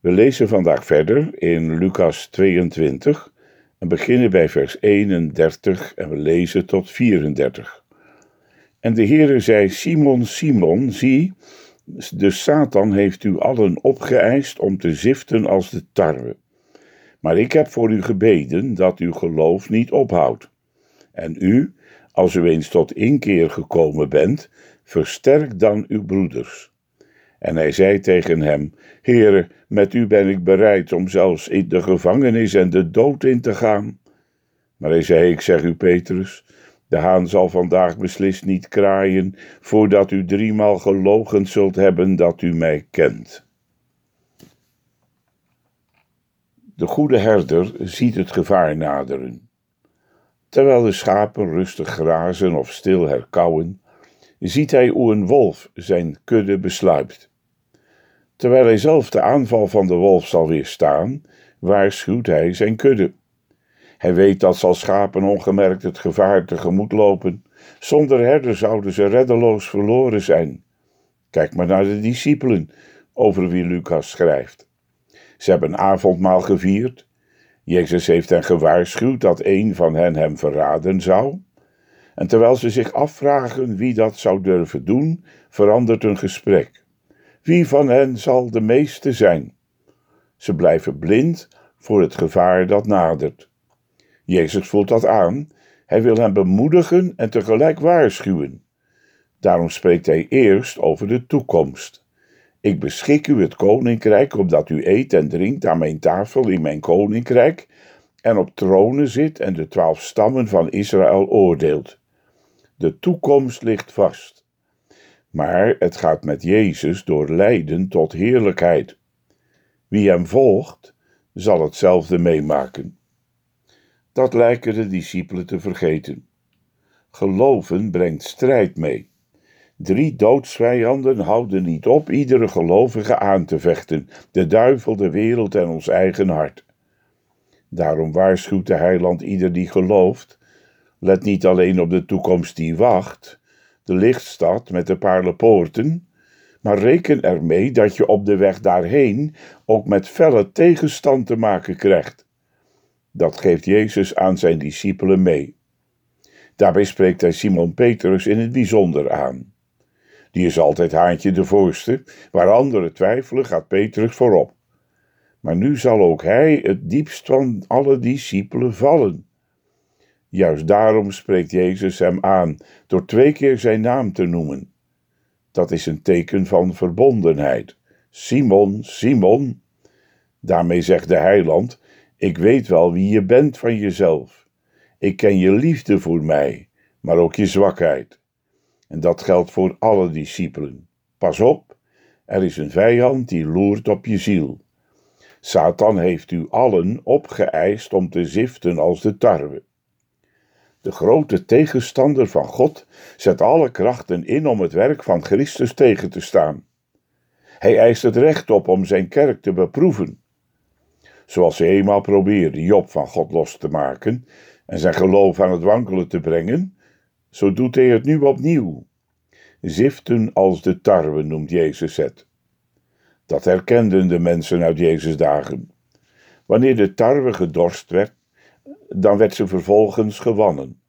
We lezen vandaag verder in Lucas 22 en beginnen bij vers 31 en we lezen tot 34. En de Heere zei: Simon, Simon, zie, de Satan heeft u allen opgeëist om te ziften als de tarwe. Maar ik heb voor u gebeden dat uw geloof niet ophoudt. En u, als u eens tot inkeer gekomen bent, versterk dan uw broeders. En hij zei tegen hem: Heere, met u ben ik bereid om zelfs in de gevangenis en de dood in te gaan. Maar hij zei: Ik zeg u, Petrus, de haan zal vandaag beslist niet kraaien, voordat u driemaal gelogen zult hebben dat u mij kent. De goede herder ziet het gevaar naderen. Terwijl de schapen rustig grazen of stil herkauwen, ziet hij hoe een wolf zijn kudde besluipt. Terwijl hij zelf de aanval van de wolf zal weerstaan, waarschuwt hij zijn kudde. Hij weet dat zal schapen ongemerkt het gevaar tegemoet lopen. Zonder herder zouden ze reddeloos verloren zijn. Kijk maar naar de discipelen, over wie Lucas schrijft. Ze hebben avondmaal gevierd. Jezus heeft hen gewaarschuwd dat een van hen hem verraden zou. En terwijl ze zich afvragen wie dat zou durven doen, verandert een gesprek. Wie van hen zal de meeste zijn? Ze blijven blind voor het gevaar dat nadert. Jezus voelt dat aan. Hij wil hen bemoedigen en tegelijk waarschuwen. Daarom spreekt hij eerst over de toekomst. Ik beschik u het koninkrijk, opdat u eet en drinkt aan mijn tafel in mijn koninkrijk, en op tronen zit en de twaalf stammen van Israël oordeelt. De toekomst ligt vast. Maar het gaat met Jezus door lijden tot heerlijkheid. Wie hem volgt, zal hetzelfde meemaken. Dat lijken de discipelen te vergeten. Geloven brengt strijd mee. Drie doodsvijanden houden niet op iedere gelovige aan te vechten: de duivel, de wereld en ons eigen hart. Daarom waarschuwt de heiland ieder die gelooft: let niet alleen op de toekomst die wacht, de lichtstad met de paarlenpoorten, maar reken ermee dat je op de weg daarheen ook met felle tegenstand te maken krijgt. Dat geeft Jezus aan zijn discipelen mee. Daarbij spreekt hij Simon Petrus in het bijzonder aan. Die is altijd haantje de voorste, waar anderen twijfelen gaat Petrus voorop. Maar nu zal ook hij het diepst van alle discipelen vallen. Juist daarom spreekt Jezus hem aan door twee keer zijn naam te noemen. Dat is een teken van verbondenheid. Simon, Simon. Daarmee zegt de heiland: Ik weet wel wie je bent van jezelf. Ik ken je liefde voor mij, maar ook je zwakheid. En dat geldt voor alle discipelen. Pas op, er is een vijand die loert op je ziel. Satan heeft u allen opgeëist om te ziften als de tarwe. De grote tegenstander van God zet alle krachten in om het werk van Christus tegen te staan. Hij eist het recht op om zijn kerk te beproeven. Zoals ze eenmaal probeerde Job van God los te maken en zijn geloof aan het wankelen te brengen, zo doet hij het nu opnieuw. Ziften als de tarwe noemt Jezus het. Dat herkenden de mensen uit Jezus' dagen. Wanneer de tarwe gedorst werd, dan werd ze vervolgens gewonnen.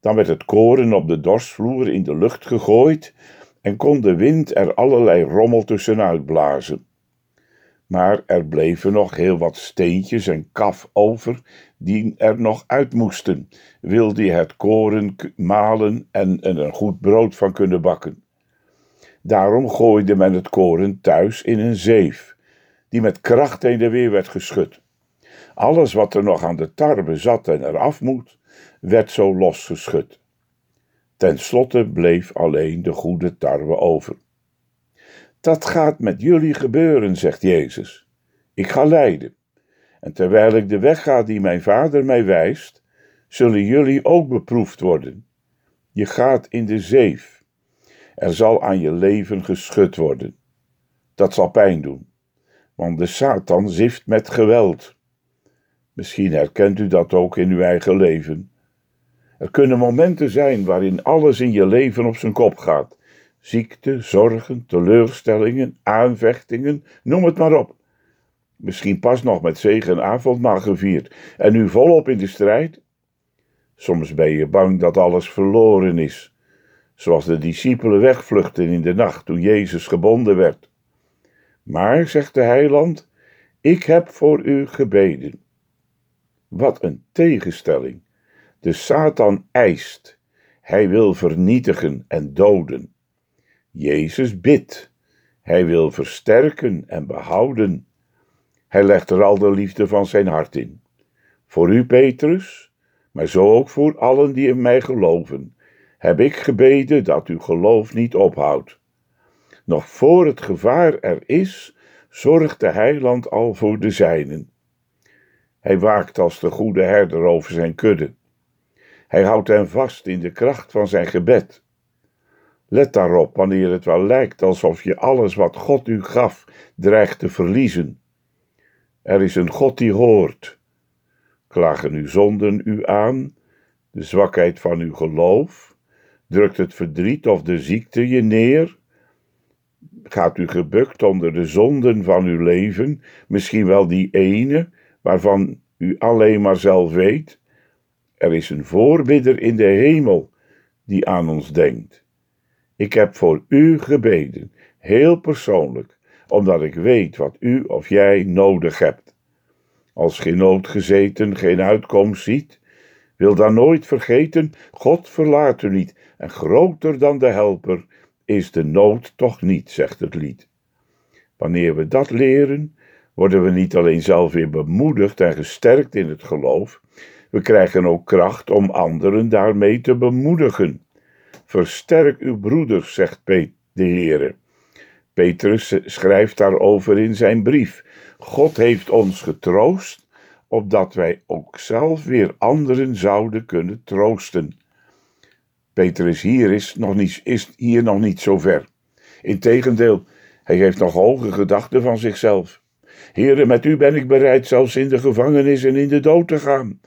Dan werd het koren op de dorsvloer in de lucht gegooid en kon de wind er allerlei rommel tussenuit blazen. Maar er bleven nog heel wat steentjes en kaf over die er nog uit moesten, wilde je het koren malen en er een goed brood van kunnen bakken. Daarom gooide men het koren thuis in een zeef, die met kracht heen en weer werd geschud. Alles wat er nog aan de tarwe zat en eraf moet, werd zo losgeschud. Ten slotte bleef alleen de goede tarwe over. Dat gaat met jullie gebeuren, zegt Jezus. Ik ga lijden. En terwijl ik de weg ga die mijn vader mij wijst, zullen jullie ook beproefd worden. Je gaat in de zeef. Er zal aan je leven geschud worden. Dat zal pijn doen, want de Satan zift met geweld. Misschien herkent u dat ook in uw eigen leven. Er kunnen momenten zijn waarin alles in je leven op zijn kop gaat. Ziekte, zorgen, teleurstellingen, aanvechtingen, noem het maar op. Misschien pas nog met zegen en avondmaal gevierd en nu volop in de strijd. Soms ben je bang dat alles verloren is, zoals de discipelen wegvluchten in de nacht toen Jezus gebonden werd. Maar, zegt de heiland, ik heb voor u gebeden. Wat een tegenstelling. De Satan eist, hij wil vernietigen en doden. Jezus bidt, hij wil versterken en behouden. Hij legt er al de liefde van zijn hart in. Voor u, Petrus, maar zo ook voor allen die in mij geloven, heb ik gebeden dat uw geloof niet ophoudt. Nog voor het gevaar er is, zorgt de heiland al voor de zijnen. Hij waakt als de goede herder over zijn kudde. Hij houdt hen vast in de kracht van zijn gebed. Let daarop wanneer het wel lijkt alsof je alles wat God u gaf dreigt te verliezen. Er is een God die hoort. Klagen uw zonden u aan, de zwakheid van uw geloof? Drukt het verdriet of de ziekte je neer? Gaat u gebukt onder de zonden van uw leven, misschien wel die ene waarvan u alleen maar zelf weet? Er is een voorbidder in de hemel die aan ons denkt. Ik heb voor u gebeden, heel persoonlijk, omdat ik weet wat u of jij nodig hebt. Als geen nood gezeten geen uitkomst ziet, wil dan nooit vergeten, God verlaat u niet, en groter dan de helper is de nood toch niet, zegt het lied. Wanneer we dat leren, worden we niet alleen zelf weer bemoedigd en gesterkt in het geloof, we krijgen ook kracht om anderen daarmee te bemoedigen. Versterk uw broeders, zegt de Heere. Petrus schrijft daarover in zijn brief. God heeft ons getroost, opdat wij ook zelf weer anderen zouden kunnen troosten. Petrus hier is, nog niet, is hier nog niet zo ver. Integendeel, hij heeft nog hoge gedachten van zichzelf. Heere, met u ben ik bereid zelfs in de gevangenis en in de dood te gaan.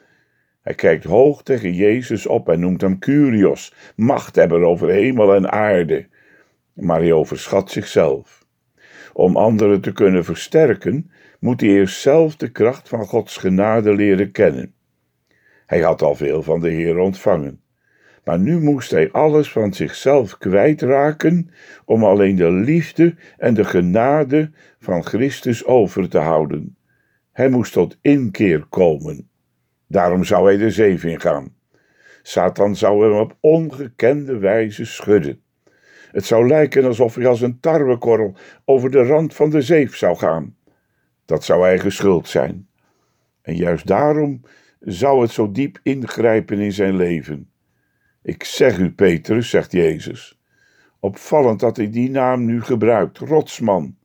Hij kijkt hoog tegen Jezus op en noemt hem Curios, machthebber over hemel en aarde. Maar hij overschat zichzelf. Om anderen te kunnen versterken, moet hij eerst zelf de kracht van Gods genade leren kennen. Hij had al veel van de Heer ontvangen, maar nu moest hij alles van zichzelf kwijtraken om alleen de liefde en de genade van Christus over te houden. Hij moest tot inkeer komen. Daarom zou hij de zeef ingaan. Satan zou hem op ongekende wijze schudden. Het zou lijken alsof hij als een tarwekorrel over de rand van de zeef zou gaan. Dat zou eigen schuld zijn. En juist daarom zou het zo diep ingrijpen in zijn leven. Ik zeg u, Petrus, zegt Jezus. Opvallend dat hij die naam nu gebruikt, rotsman.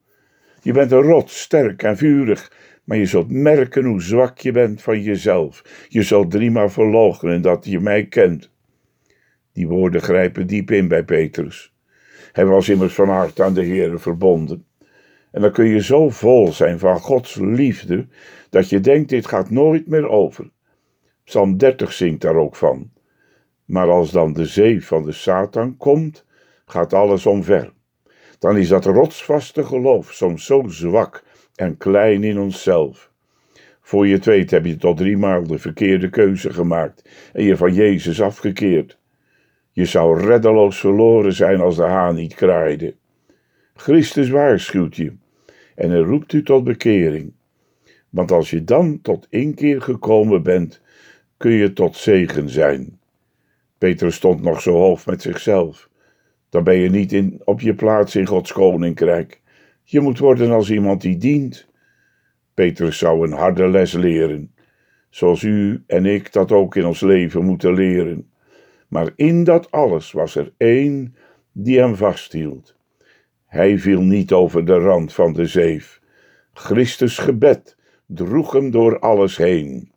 Je bent een rots, sterk en vurig, maar je zult merken hoe zwak je bent van jezelf. Je zult driemaal verloochenen dat je mij kent. Die woorden grijpen diep in bij Petrus. Hij was immers van harte aan de Heer verbonden. En dan kun je zo vol zijn van Gods liefde, dat je denkt, dit gaat nooit meer over. Psalm 30 zingt daar ook van. Maar als dan de zee van de Satan komt, gaat alles omver. Dan is dat rotsvaste geloof soms zo zwak en klein in onszelf. Voor je het weet heb je tot driemaal de verkeerde keuze gemaakt en je van Jezus afgekeerd. Je zou reddeloos verloren zijn als de haan niet kraaide. Christus waarschuwt je en hij roept u tot bekering. Want als je dan tot inkeer gekomen bent, kun je tot zegen zijn. Petrus stond nog zo hoog met zichzelf. Dan ben je niet in, op je plaats in Gods koninkrijk. Je moet worden als iemand die dient. Petrus zou een harde les leren, zoals u en ik dat ook in ons leven moeten leren. Maar in dat alles was er één die hem vasthield. Hij viel niet over de rand van de zeef. Christus gebed droeg hem door alles heen.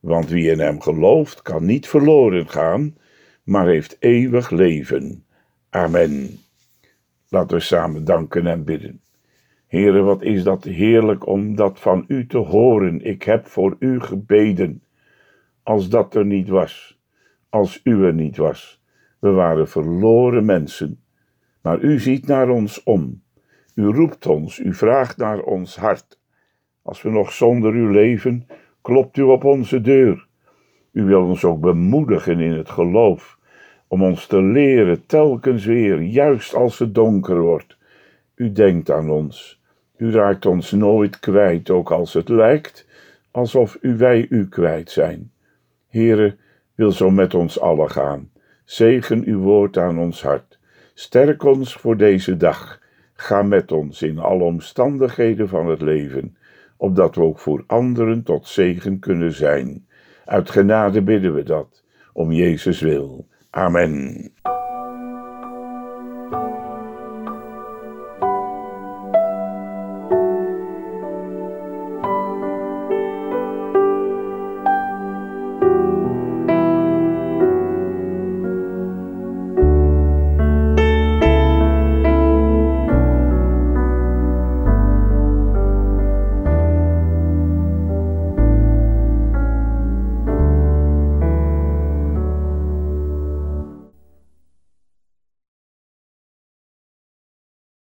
Want wie in hem gelooft, kan niet verloren gaan, maar heeft eeuwig leven. Amen. Laten we samen danken en bidden. Heere, wat is dat heerlijk om dat van u te horen. Ik heb voor u gebeden. Als dat er niet was, als u er niet was. We waren verloren mensen. Maar u ziet naar ons om. U roept ons, u vraagt naar ons hart. Als we nog zonder u leven, klopt u op onze deur. U wil ons ook bemoedigen in het geloof, om ons te leren telkens weer, juist als het donker wordt. U denkt aan ons. U raakt ons nooit kwijt, ook als het lijkt alsof u wij u kwijt zijn. Heere, wil zo met ons allen gaan. Zegen uw woord aan ons hart. Sterk ons voor deze dag. Ga met ons in alle omstandigheden van het leven, opdat we ook voor anderen tot zegen kunnen zijn. Uit genade bidden we dat, om Jezus wil. Amen.